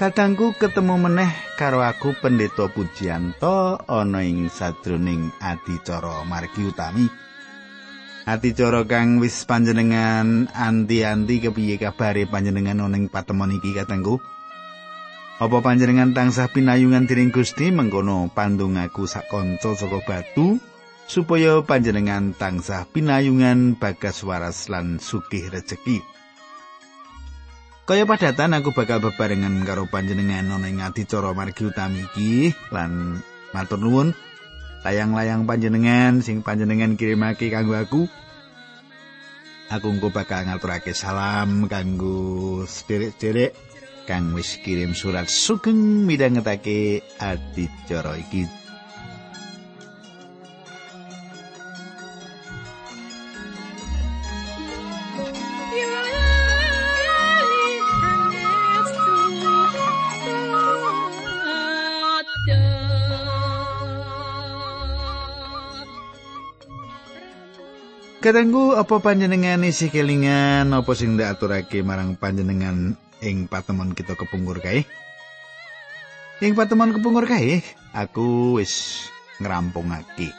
Kadangku ketemu meneh karo aku Pendeta Pujianto ana ing sadroning adicara margi utami. Adicara kang wis panjenengan anti-anti kepiye kabare panjenengan ana ing patemon iki kadangku? Apa panjenengan tansah pinayungan dening Gusti mengkono pandung aku sak kanca saka batu supaya panjenengan tansah pinayungan bagas waras lan sugih rejeki. Kaya padatan aku bakal bebarengan karo panjenengan ana ing adicara margi utami iki lan matur nuwun layang-layang panjenengan sing panjenengan kirimake kanggo aku. Aku engko bakal ngaturake salam kanggo sederek-sederek kang wis kirim surat sugeng midhangetake adicara iki. Kadangku apa panjenengan isi kelingan apa sing ndak aturake marang panjenengan ing patemon kita kepungkur kae? Ing patemon kepungkur kae, aku wis ngrampungake.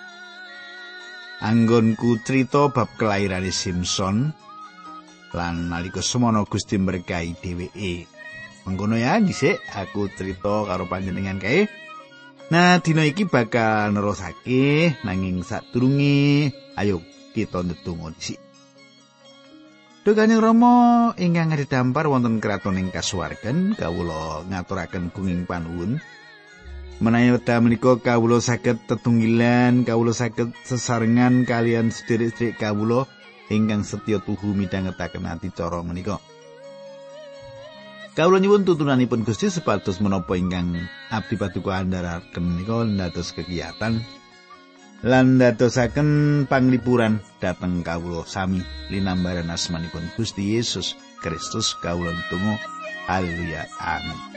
Anggonku crita bab kelahiran Simpson lan nalika semono Gusti berkahi dheweke. Mengkono ya dhisik aku crita karo panjenengan kae. Nah, dina iki bakal nerusake nanging sadurunge ayo kita ndedonga dhisik. Duh Kanjeng Rama ingkang didampar wonten kraton ing kasuwargan kawula ngaturaken gunging panuwun. Menawi wekdal menika kawula saged tetunggilan, kawula saged sesarengan kalian sedherek-sedherek kawula ingkang setya tuhu midhangetaken ati cara menika. Kawula nyuwun tutunanipun Gusti supados menapa ingkang abdi paduka andharaken menika dados kegiatan lan dadosaken panglipuran dhateng kawula sami linambaran asmanipun Gusti Yesus Kristus kawula tunggu haleluya. Amin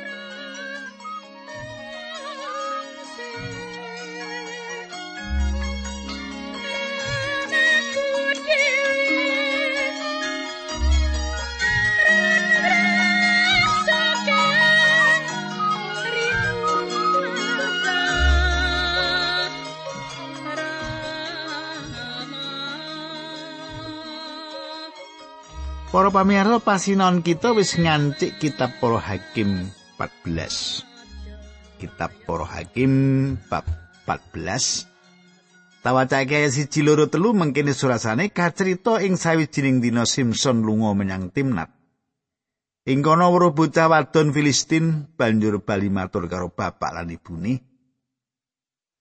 pamirsa pasinon kita wis ngancik kitab Para Hakim 14. Kitab Para Hakim bab 14. Tawacake ayat siji loro telu mengkene surasane kacerita ing sawijining dina Simpson lunga menyang Timnat. Ing kono weruh bocah wadon Filistin banjur bali matur karo bapak lan ibune.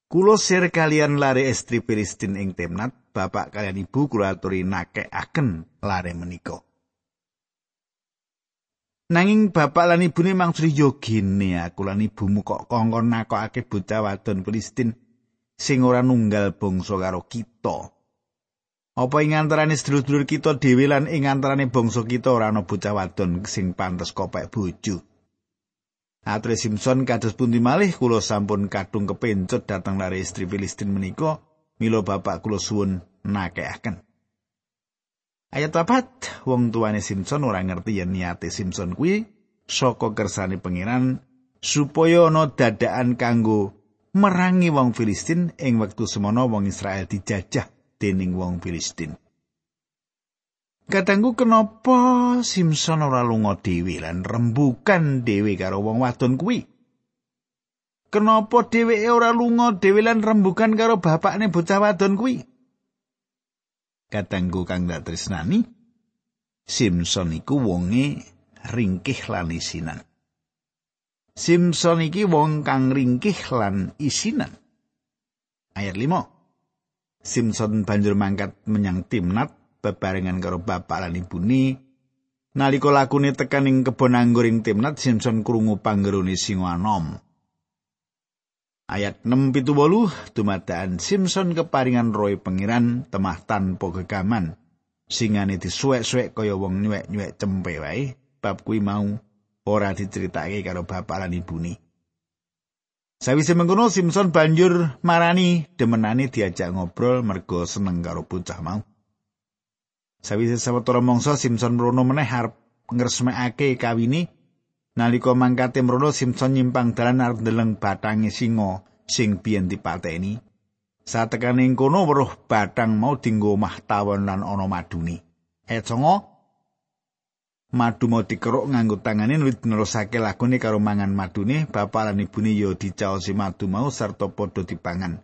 Kulo sir kalian lare estri Filistin ing Timnat, bapak kalian ibu kula aturi nakekaken lare menika. Nanging bapak lan ibune mangsuli yo gene aku lan ibumu kok kongkon nakokake bocah wadon Palestin sing ora nunggal bangsa karo kita. Apa ing antarané sedulur-sedulur kita dhewe lan ing antarané bangsa kita ora ana bocah wadon sing pantes kopek bojo. Atre Simpson kados pundi malih kula sampun kadung kepencut dateng lare istri Filistin menika mila bapak kula suwun nakekaken. Ayat papat, wong tuane Simpson ora ngerti yen niate Simpson kuwi saka kersane pangeran supaya ana dadaan kanggo merangi wong Filistin ing wektu semono wong Israel dijajah dening wong Filistin. Katanggu kenapa Simpson ora lunga dhewe lan rembukan dhewe karo wong wadon kuwi? Kenapa dheweke ora lunga dhewe lan rembukan karo bapakne bocah wadon kuwi? Katanggu kang dak tresnani Simpson iku wonge ringkih lan isinan. Simpson iki wong kang ringkih lan isinan. Ayat 5 Simpson banjur mangkat menyang Timnat bebarengan karo bapak lan ibune. Nalika lakune tekan ing kebon anggur ing Timnat Simpson krungu panggerone singa anom Ayat 6 pitu bolu, dumadaan Simpson keparingan roy pengiran temah tanpa gegaman. Singane disuwek-suwek kaya wong nyuwek-nyuwek cempe wae, bab kuwi mau ora diceritake karo bapak lan ibune. Sawise mengkono Simpson banjur marani demenane diajak ngobrol mergo seneng karo bocah mau. Sawise sawetara mangsa Simpson mrono meneh arep ngresmekake kawini Nalika mangkate mrono Simpson nyimpang dalan arep ndeleng batange singa sing biyen dipateni. Satekane ing kono weruh batang mau dinggo omah tawon lan ana madune. Econgo madu mau dikeruk nganggo tangane nulit nerusake lagune karo mangan madune, bapak lan ibune ya dicaosi madu mau sarta padha dipangan.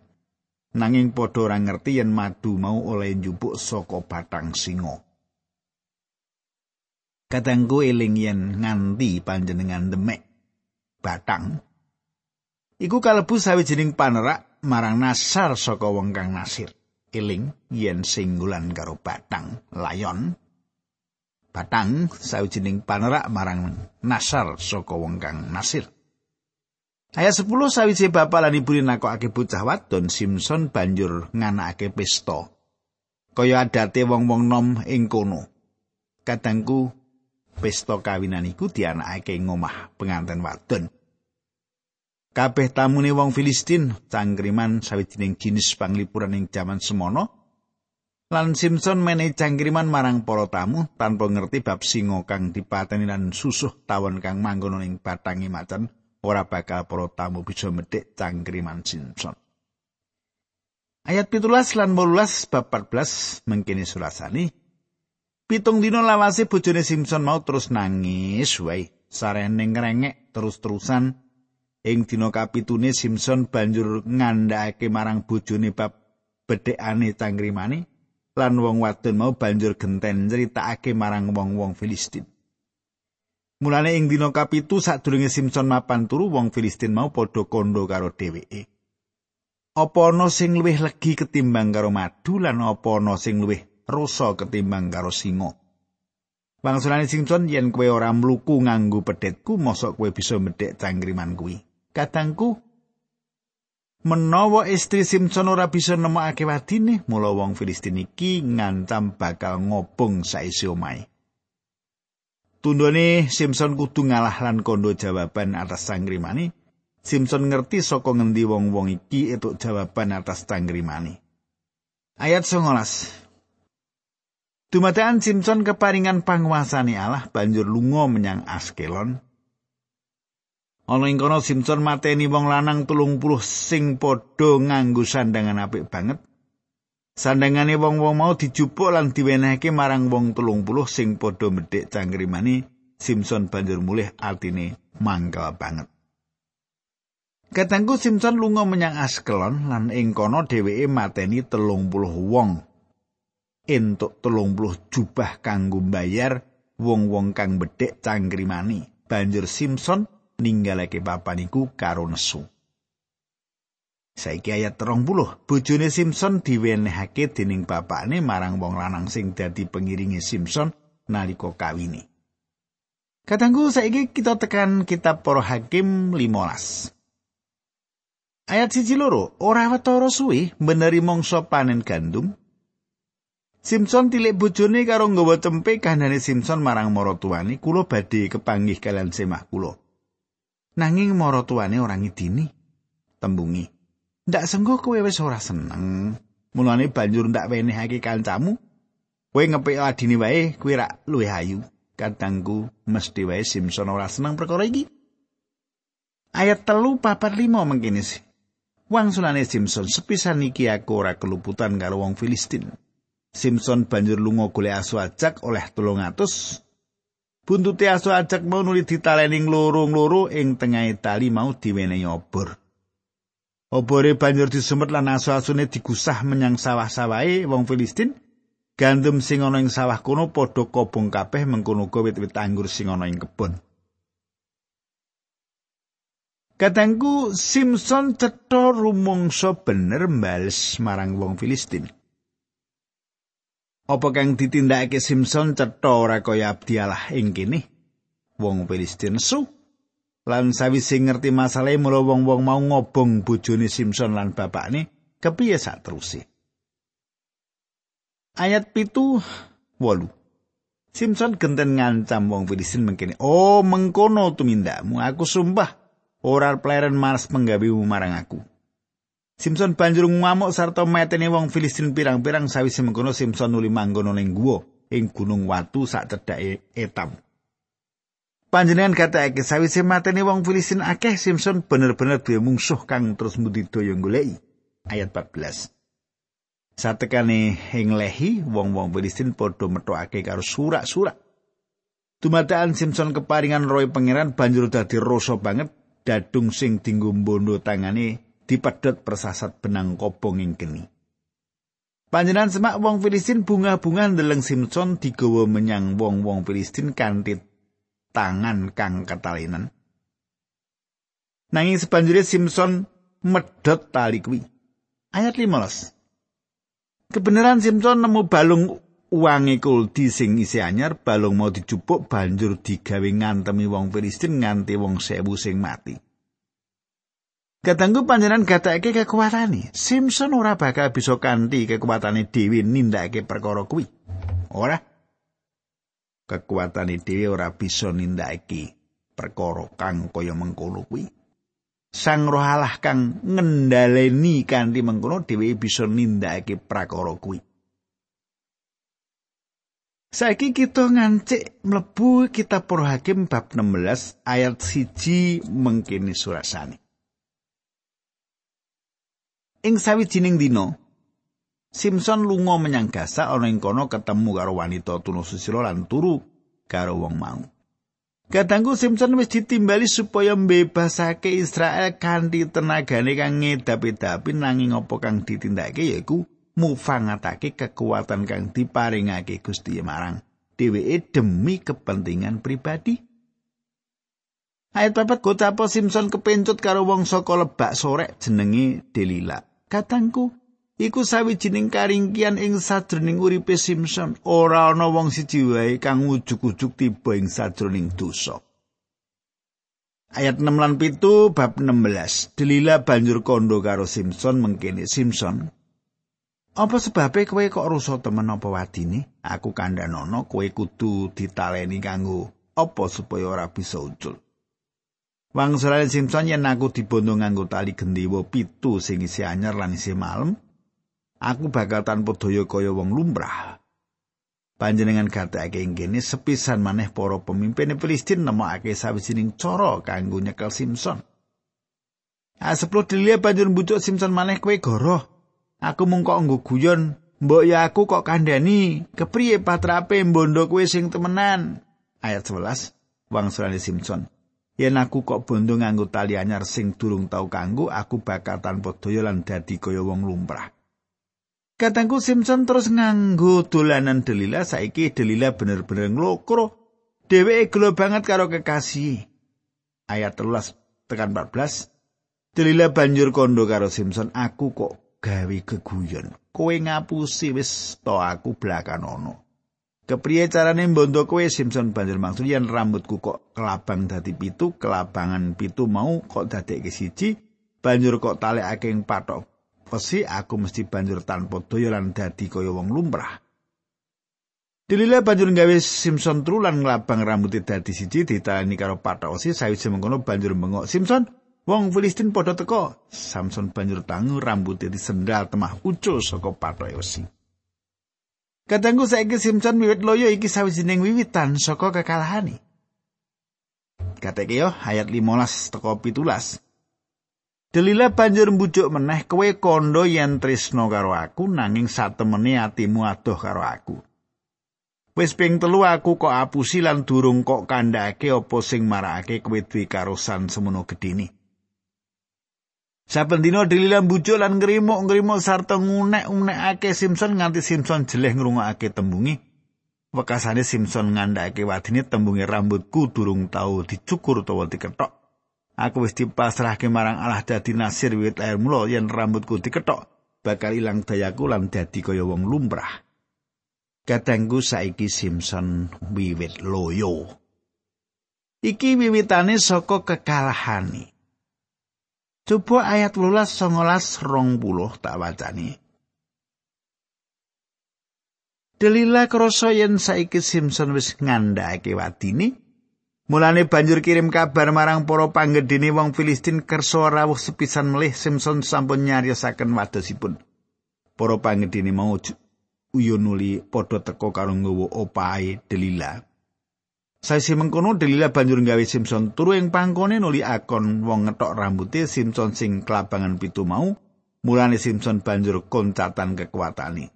Nanging padha ora ngerti yen madu mau oleh njupuk saka batang singa. Kadangku eling yen nganti panjenengan demek batang. Iku kalebu sawijining panerak marang nasar saka wong kang nasir. Eling yen singgulan karo batang layon. Batang sawijining panerak marang nasar saka wong kang nasir. Ayat 10 sawise bapak lan ibu nakokake bocah wadon Simpson banjur nganakake pesta. Kaya adate wong-wong nom ing kono. Kadangku pesta kawinan iku dianakake ing omah penganten wadon. Kabeh tamune wong Filistin cangkriman sawijining jinis panglipuran ing jaman semono. Lan Simpson menehi cangkriman marang para tamu tanpa ngerti bab singa kang dipateni lan susuh tawon kang manggon ing batangi macan ora bakal para tamu bisa medhek cangkriman Simpson. Ayat pitulas lan 18 bab 14 mengkini sulasani Pitung dino lawase bojone Simpson mau terus nangis wae. Sarene ngrengek terus-terusan ing dina kapitune Simpson banjur ngandhakake marang bojone bab bedhekane cangkrimane lan wong wadon mau banjur genten nyritakake marang wong-wong Filistin. Mulane ing dina kapitu sadurunge Simpson mapan turu wong Filistin mau padha kondo karo dheweke. Apa ana sing luwih legi ketimbang karo madu lan apa ana sing luwih rasa ketimbang karo singa. Bangsulane Simpson yen kowe ora mluku nganggo pedhetku, mosok kowe bisa medhek cangkriman kuwi. Kadangku menawa istri Simpson ora bisa nemokake wadine, mula wong Filistin iki ngancam bakal ngobong saisi omahe. Tundone Simpson kudu ngalah lan kondo jawaban atas cangkrimane. Simpson ngerti saka ngendi wong-wong iki etuk jawaban atas cangkrimane. Ayat 19 Dumadaan Simpson keparingan panguasane Allah banjur lunga menyang Askelon. Ana ing kono Simpson mateni wong lanang telung puluh sing padha nganggo sandangan apik banget. Sandangane wong-wong mau dijupuk lan diwenehke marang wong telung puluh sing padha medhek cangkrimane. Simpson banjur mulih artine mangkel banget. Katanggu Simpson lunga menyang Askelon lan ing kono dheweke mateni telung puluh wong. Entuk telung puluh jubah kanggo mbayar wong-wong kang bedhek cangkrimani. Banjur Simpson ninggalake papan iku karo nesu. Saiki ayat 30, bojone Simpson diwenehake dening bapakne marang wong lanang sing dadi pengiringi Simpson nalika kawine. Katanggu saiki kita tekan kitab Para Hakim 15. Ayat siji loro, ora wetara suwi beneri mangsa panen gandum, Simpson tilik bojone karo nggawa cempe kahanane Simpson marang maratuwane, "Kula badhe kepanggih kalian semah kula." Nanging maratuwane ora ngidini. Tembungi, "Ndak senggo kowe wis ora seneng." Mulane banjur ndak wenehake kancamu. Kowe ngepek adine wae, kowe rak luwih ayu. Kadangku mesti wae Simpson ora seneng perkara iki. Ayat telu papat lima mengkini sih. Wangsulane Simpson sepisan iki aku ora keluputan karo wong Filistin. Simpson banjur lunga golek asu ajak oleh 300. Buntute asu ajak mau nuli ditaleni loro-loro ing tengah tali mau diwenehi obor. Obore banjur disumet lan asu-asune digusah menyang sawah-sawahe wong Filistin. Gandum sing ana ing sawah kono padha kobong kabeh mengkono wit-wit anggur sing ana ing kebon. Katangku Simpson cetha rumangsa bener mbales marang wong Filistin. Apa kang ditindakake Simpson cetha ora kaya abdialah ing kene? Wong Filistin su. Lan sawise ngerti masalah mulo wong-wong mau ngobong bojone Simpson lan bapakne, kepiye sak teruse? Ayat pitu wolu. Simpson genten ngancam wong Filistin mengkene, "Oh, mengkono tumindakmu, aku sumpah ora pleren mars penggawemu marang aku." Simpson banjur ngamuk sarta meteni wong Filistin pirang-pirang sawise mengkono Simpson nuli manggon ning guwa ing gunung watu sak cedhake Etam. Panjenengan katakake sawise mateni wong Filistin akeh Simpson bener-bener duwe mungsuh kang terus mbudidaya goleki. Ayat 14. Satekane ing lehi wong-wong Filistin padha metokake karo surak-surak. Dumadaan Simpson keparingan roy pangeran banjur dadi rasa banget dadung sing dinggo bondo tangane dipedhot persasat benang kobong ing keni. Panjenengan semak wong Filistin bunga-bunga ndeleng Simpson digawa menyang wong-wong Filistin kanthi tangan kang ketalinan. Nanging sebanjure Simpson medhot tali kuwi. Ayat 15. Kebenaran Simpson nemu balung uange kuldi sing isi anyar, balung mau dicupuk banjur digawe ngantemi wong Filistin nganti wong sewu sing mati. Katanggu panjenengan gatekake kekuatane. Simpson ora bakal bisa kanthi kekuatane dhewe nindakake perkara kuwi. Ora. kekuatane dhewe ora bisa nindakake perkara kang kaya mengkono kuwi. Sang Roh Allah kang ngendhaleni kanthi mengkono dhewe bisa nindakake prakara kuwi. Saiki kita ngancik mlebu kitab Para Hakim bab 16 ayat 1 mengkene surasane. Ing sawijining dina, Simpson lunga menyang Gaza ana ing kono ketemu karo wanita tunu susila lan turu karo wong mau. Kadangku Simpson wis ditimbali supaya mbebasake Israel kanthi tenagane kang ngedapi-dapi nanging apa kang ditindakake yaiku mufangatake kekuatan kang diparingake Gusti marang dheweke demi kepentingan pribadi. Ayat papat kota Simpson kepencut karo wong saka lebak sore jenenge Delila. Katangku, iku sawijining karingkian ing sadroning uripe Simpson ora ana wong siji wae kang ujug-ujug tiba ing sadroning dosa. Ayat 6 lan 7 bab 16. Delila banjur kondo karo Simpson mengkene Simpson. Apa sebabe kowe kok rusa temen apa wadine? Aku kandhanono kowe kudu ditaleni kanggo apa supaya ora bisa ucul. Wang Simpson yen aku dibondo nganggo tali gendewa pitu sing isi anyar lan isi malem, aku bakal tanpa daya kaya wong lumrah. Panjenengan gatekake ing kene sepisan maneh para pemimpin Filistin nemokake sawijining cara kanggo nyekel Simpson. Aseplo dhewe banjur mbujuk Simpson maneh kowe goroh. Aku mung kok nggo guyon, mbok ya aku kok kandhani, kepriye patrape mbondo kowe sing temenan. Ayat 11, wangsulane Simpson. Yen aku kok bondo nganggo tali anyar sing durung tau kanggo, aku bakal tanpa daya lan dadi kaya wong lumrah. Katangku Simpson terus nganggo dolanan Delila saiki Delila bener-bener nglokro. Dheweke gelo banget karo kekasih. Ayat 13 tekan 14. Delila banjur kondo karo Simpson, aku kok gawe keguyon. Kowe ngapusi wis to aku blakan ono. Kepriye carane mbondo kowe Simpson? Banjur maksud yen rambutku kok kelabang dadi pitu, kelabangan pitu mau kok dadekke siji, banjur kok talekake ing patok Pesi aku mesti banjur tanpa daya lan dadi kaya wong lumrah. Dilila banjur gawe Simpson tru lan nglabang rambute dadi siji ditani karo patok osi sawise mengkono banjur mengok Simpson. Wong Filistin padha teko Samson banjur tangu rambute disendal temah ucul saka patok osi Kadangku saiki Simpson wiwit loyo iki sawijining wiwitan saka kekalahane Kateke yo ayat 15 teko pitulas. Delila banjur mbujuk meneh kowe kondo yen tresno karo aku nanging satemene atimu adoh karo aku. Wis ping telu aku kok apusi lan durung kok kandhake apa sing marakake kowe duwe karosan semono gedene. Saben dina Delila mbujuk lan ngrimuk-ngrimuk sarta ngunek-unekake Simpson nganti Simpson jeleh ngrungokake tembungi. Wekasane Simpson ngandhake wadine tembungi rambutku durung tau dicukur utawa diketok. Aku wis dipasrahke marang Allah dadi nasir wiwit lahir mula yen rambutku diketok bakal ilang dayaku lan dadi kaya wong lumrah. Katengku saiki Simpson wiwit loyo. Iki wiwitane saka kekalahane. Coba ayat 18 19 20 tak wacani. Delila krasa yen saiki Simpson wis ngandhake wadine, Mulane banjur kirim kabar marang para panggedene wong Filistin kersa rawuh sepisan melih Simpson sampun nyariosaken wadosipun. Para panggedene mau uyun nuli padha teka karo nggawa opahe Delila. Saisi mengkono Delila banjur gawe Simpson turu ing pangkone nuli akon wong ngethok rambuté Simpson sing kelabangan pitu mau. Mulane Simpson banjur koncatan kekuatane.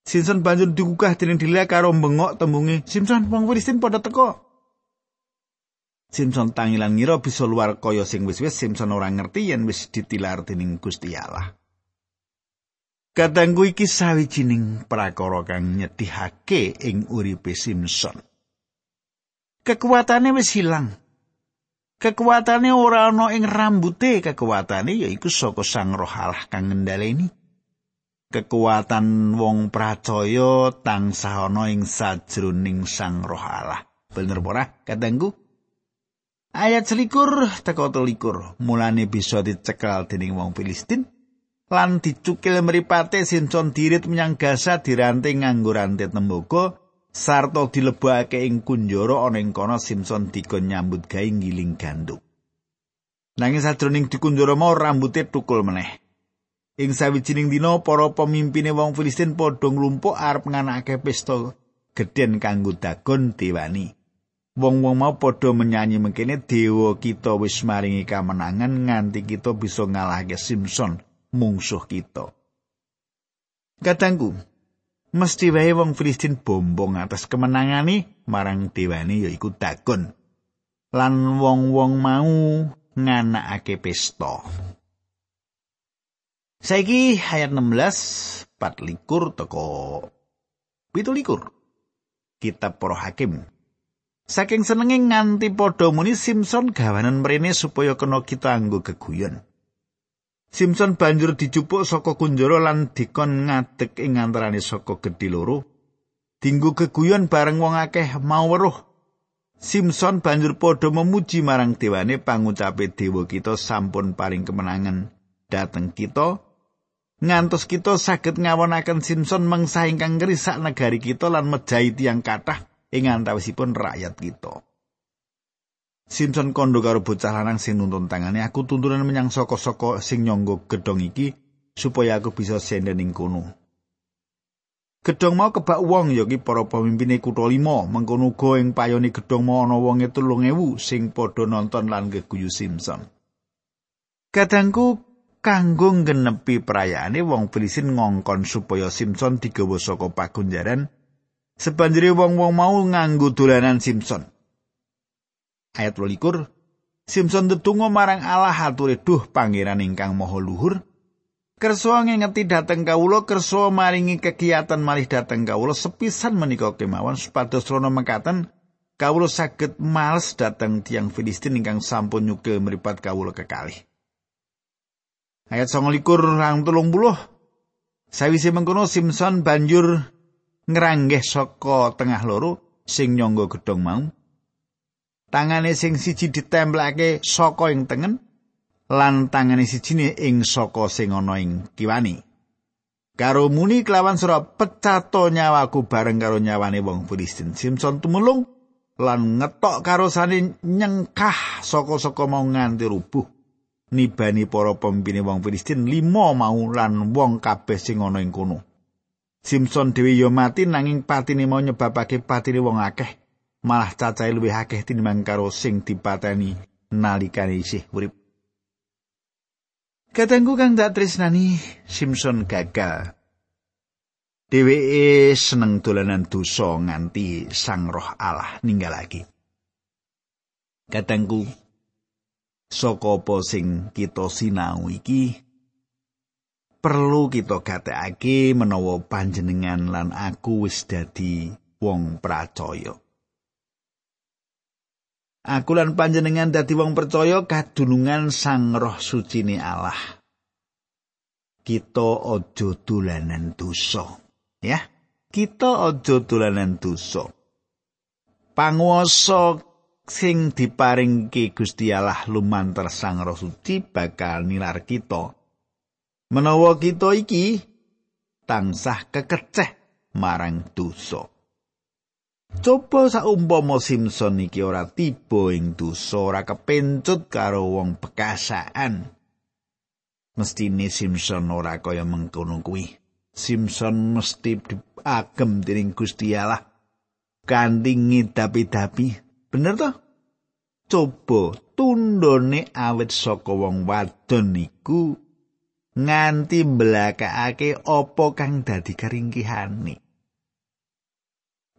Simpson banjur digugah dening Delila karo bengok tembunge, "Simpson, wong Filistin padha teko." Simpson tangilan ngira bisa luar kaya sing wis-wis Simpson ora ngerti yen wis ditilar dening Gusti Allah. Kadangku iki sawijining prakara kang nyedihake ing uripe Simpson. Kekuatane wis ilang. Kekuatane ora ana ing rambute, kekuatane yaiku saka Sang Roh Allah kang ngendhaleni. Kekuatan wong pracaya tansah ana ing sajroning Sang Roh Allah. Bener ora, katengku? Ayat selikur teko telikur mulane bisa dicekel dening wong Filistin lan dicukil mripate sincon dirit menyang Gaza diranting nganggo rantai tembaga sarta dilebokake ing kunjara ana ing kono Simpson dikon nyambut gawe ngiling gandum. Nanging sajroning dikunjara mau rambuté tukul meneh. Ing sawijining dina para pemimpine wong Filistin padha nglumpuk arep nganakake pesta gedhen kanggo dagon dewani. Wong-wong mau padha menyanyi mengkene dewa kita wis maringi kamenangan nganti kita bisa ngalahke Simpson mungsuh kita. Katangku, mesti wae wong Filistin bombong atas kemenangane marang dewane yaiku Dagon. Lan wong-wong mau nganakake pesta. Saiki ayat 16 pat likur teko likur. Kitab Para Hakim. Saking senenge nganti padha muni Simpson gawanan mrene supaya kena kita anggo keguyon. Simpson banjur dijupuk saka kunjara lan dikon ngadeg ing antarane saka gedhe loro. Dinggo keguyon bareng wong akeh mau weruh. Simpson banjur padha memuji marang dewane pangucape dewa kita sampun paring kemenangan dateng kita. Ngantos kita saged ngawonaken Simpson mangsa ingkang ngrisak negari kita lan mejahi tiyang kathah ing antawisipun rakyat kita. Simpson kondo karo bocah lanang sing nuntun tangane aku tuntunan menyang saka-saka sing nyangga gedhong iki supaya aku bisa senden ing kono. Gedhong mau kebak wong ya ki para pemimpine kutha lima mengkono uga ing payone gedhong mau ana wonge 3000 sing padha nonton lan geguyu Simpson. Kadangku kanggo nggenepi perayaane wong Filistin ngongkon supaya Simpson digawa saka pagunjaran sebanjure wong-wong mau nganggo dolanan Simpson. Ayat 22 Simpson tetunggo marang Allah ature duh pangeran ingkang maha luhur. Kersa ngingeti dhateng kawula kersa maringi kegiatan malih dhateng kawula sepisan menika kemawon supados rono mekaten kawula saged males dhateng tiang Filistin ingkang sampun nyuke mripat kawula kekalih. Ayat 29 rang 30 Sawise mengkono Simpson banjur ngranggeh saka tengah loro sing nyangga gedhong mau tangane sing siji ditemplake saka ing tengen lan tangane sijine ing saka sing ana ing kiwani. Karo muni kelawan sura pecato nyawaku bareng karo nyawane wong Filistin. Simpson tumulung lan ngetok karo sane nyengkah saka-saka mau nganti rubuh nibani para pemimpin wong Filistin. Limo mau lan wong kabeh sing ana ing kono. Simpson dhewe ya mati nanging patine mau nyebabake patine wong akeh malah cacahe luwih akeh tinimbang karo sing dipateni nalikane isih urip. Katengku kang tak tresnani Simpson gagal. Dheweke seneng dolanan dosa nganti Sang Roh Allah ninggal lagi. Saka apa sing kita sinau iki perlu kita gatekake menawa panjenengan lan aku wis dadi wong pracaya. Aku lan panjenengan dadi wong percaya kadunungan Sang Roh Sucine Allah. Kita aja dolanan dosa, ya. Kita aja dolanan dosa. Panguwasa sing diparingke Gusti Allah lumantar Sang Roh Suci bakal nilar kita. Menawa kita iki tansah kekeceh marang dosa. Coba saumpama Simpson iki ora tiba ing dosa ora kepencut karo wong bekasaan. Mestine Simpson ora kaya mengkono kuwi. Simpson mesti agem dening Gusti Allah. kanthi ngidapi-dapi. Bener to? Coba tundone awit saka wong wadon niku nganti mblakakake apa kang dadi keringkihane.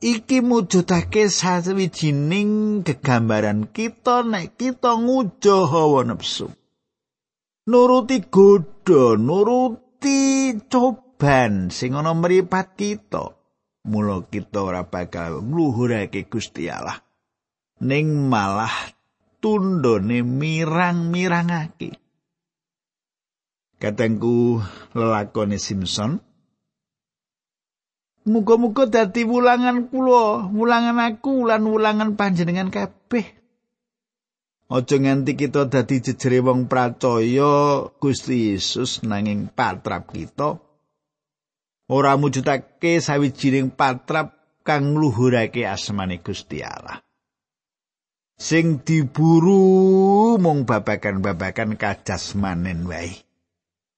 Iki mujudake sawijining gegambaran kita nek kita ngujo hawa nafsu. Nuruti godho, nuruti coban sing ana mripat kita. Mula kita ora bakal ngluhurake Gusti Allah. Ning malah tundone mirang-mirangake. Katengku lelakone Simpson Muga-muga dadi wulangan kula, wulangan aku lan wulangan panjenengan kabeh. Aja nganti kita dadi jejere wong pracaya Gusti Yesus nanging patrap kita. Ora mujudake sawijining patrap kang ngluhurake asmane Gusti Allah. Sing diburu mung babakan-babakan kajasmanen wae.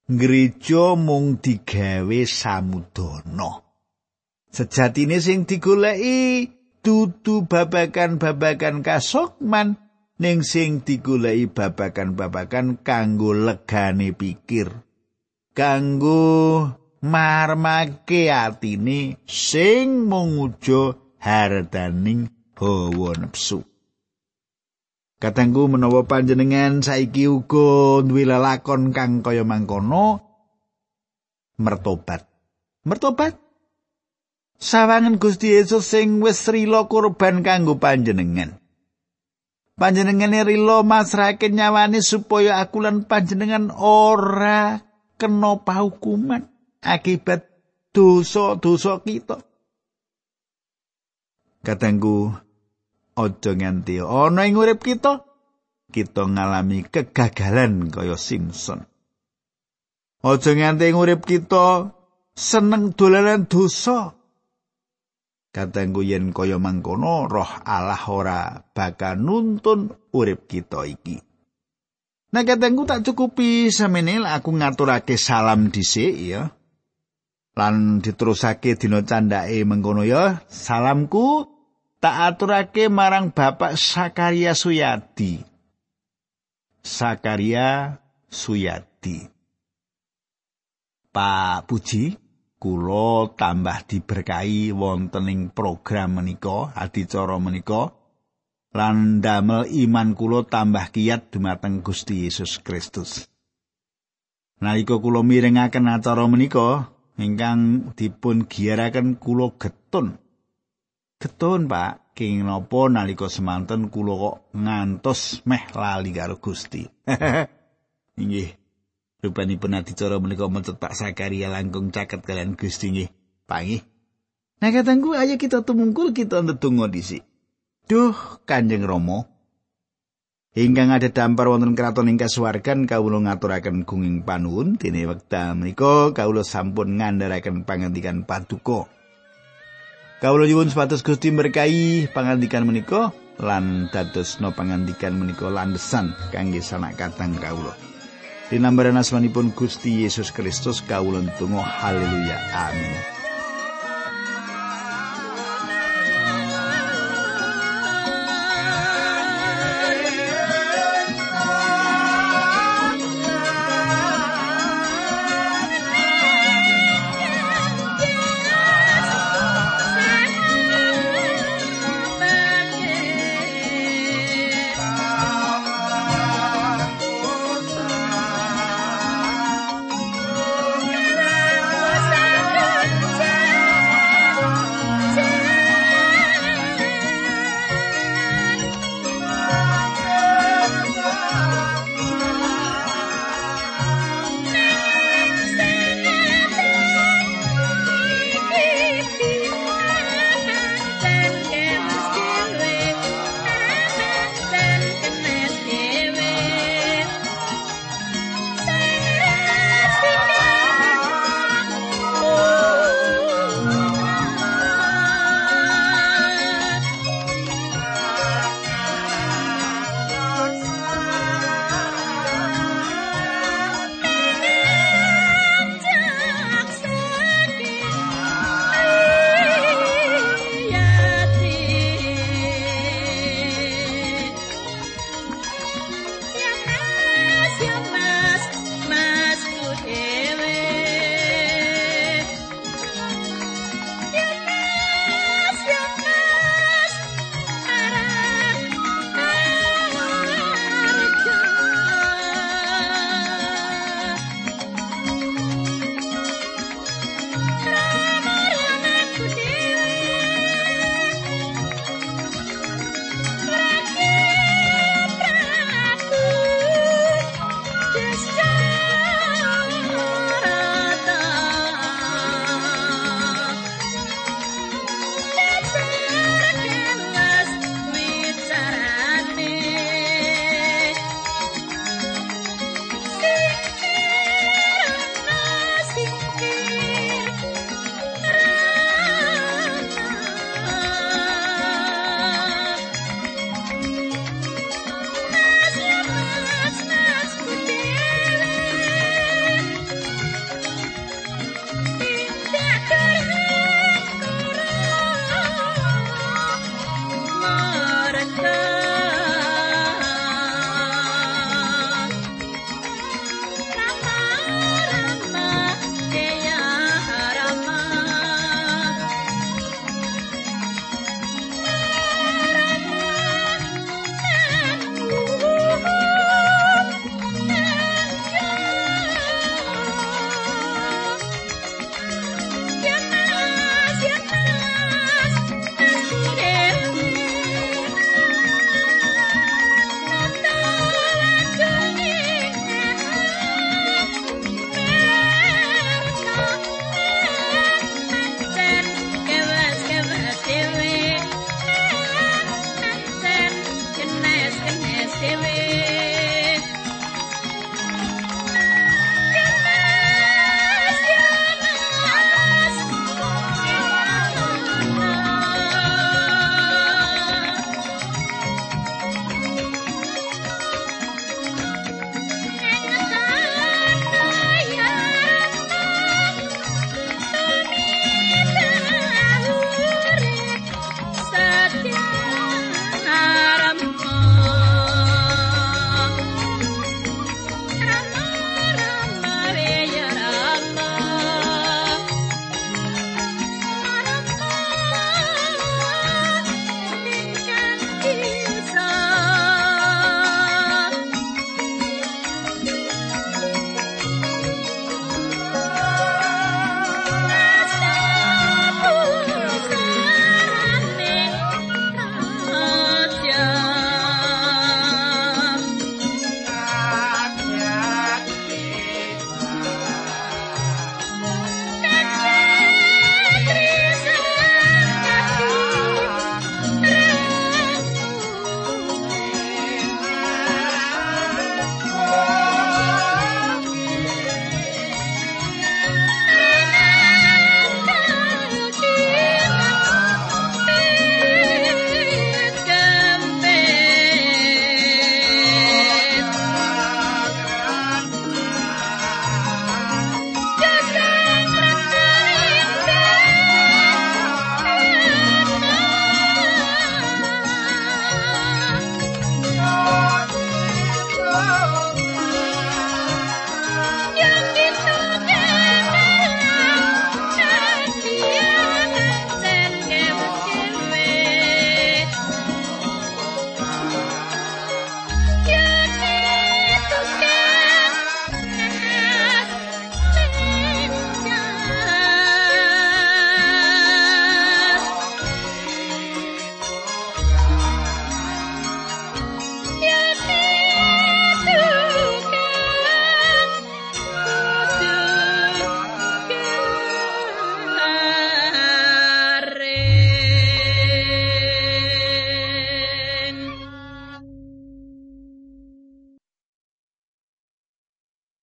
Gereja mung digawe samudana. Sejatine sing digoleki dudu babakan-babakan kasokman ning sing digoleki babakan-babakan kanggo legane pikir. Kanggo marmake atine sing mengujo hardaning hawa nafsu. Katanggu menawa panjenengan saiki uga duwe lelakon kang kaya mangkono mertobat. Mertobat sawangan Gusti Yesus sing wis rila kurban kanggo panjenengan. Panjenengane rila masrahake nyawane supaya aku lan panjenengan ora kena pahukuman akibat dosa-dosa kita. Katanggu aja nganti ana ing urip kita kita ngalami kegagalan kaya Simpson. Aja nganti ing urip kita seneng dolanan dosa. Katenggo yen kaya mangkono roh Allah ora bakal nuntun urip kita iki. Nah katenggo tak cukupi semene aku ngaturake salam dhisik ya. Lan diterusake dina candake mengkono ya. Salamku tak aturake marang Bapak Sakaria Suyadi. Sakaria Suyadi. Pak Puji, kula tambah diberkahi wonten ing program menika adicara menika lan damel iman kula tambah kiat dumateng Gusti Yesus Kristus. Nalika kula mirengaken acara menika ingkang dipun giyaraken kula getun. Getun, Pak, kenging napa nalika semanten kula kok ngantos meh lali karo Gusti. Inggih. Rupanipun adicara menika mencet Pak Sakaria langkung caket kalian Gusti nggih. Pangih. Nah katangku ayo kita tumungkul kita ndedonga dhisik. Duh Kanjeng Rama. Ingkang ada dampar wonten kraton ing kasuwargan kawula ngaturaken gunging panuwun dene wekdal menika kawula sampun ngandharaken pangandikan paduka. Kawula nyuwun supados Gusti berkahi pangandikan menika lan dadosna pangandikan menika landesan kangge sanak katang kawula. Dinambaran asmanipun Gusti Yesus Kristus kawulen tunggu haleluya. Amin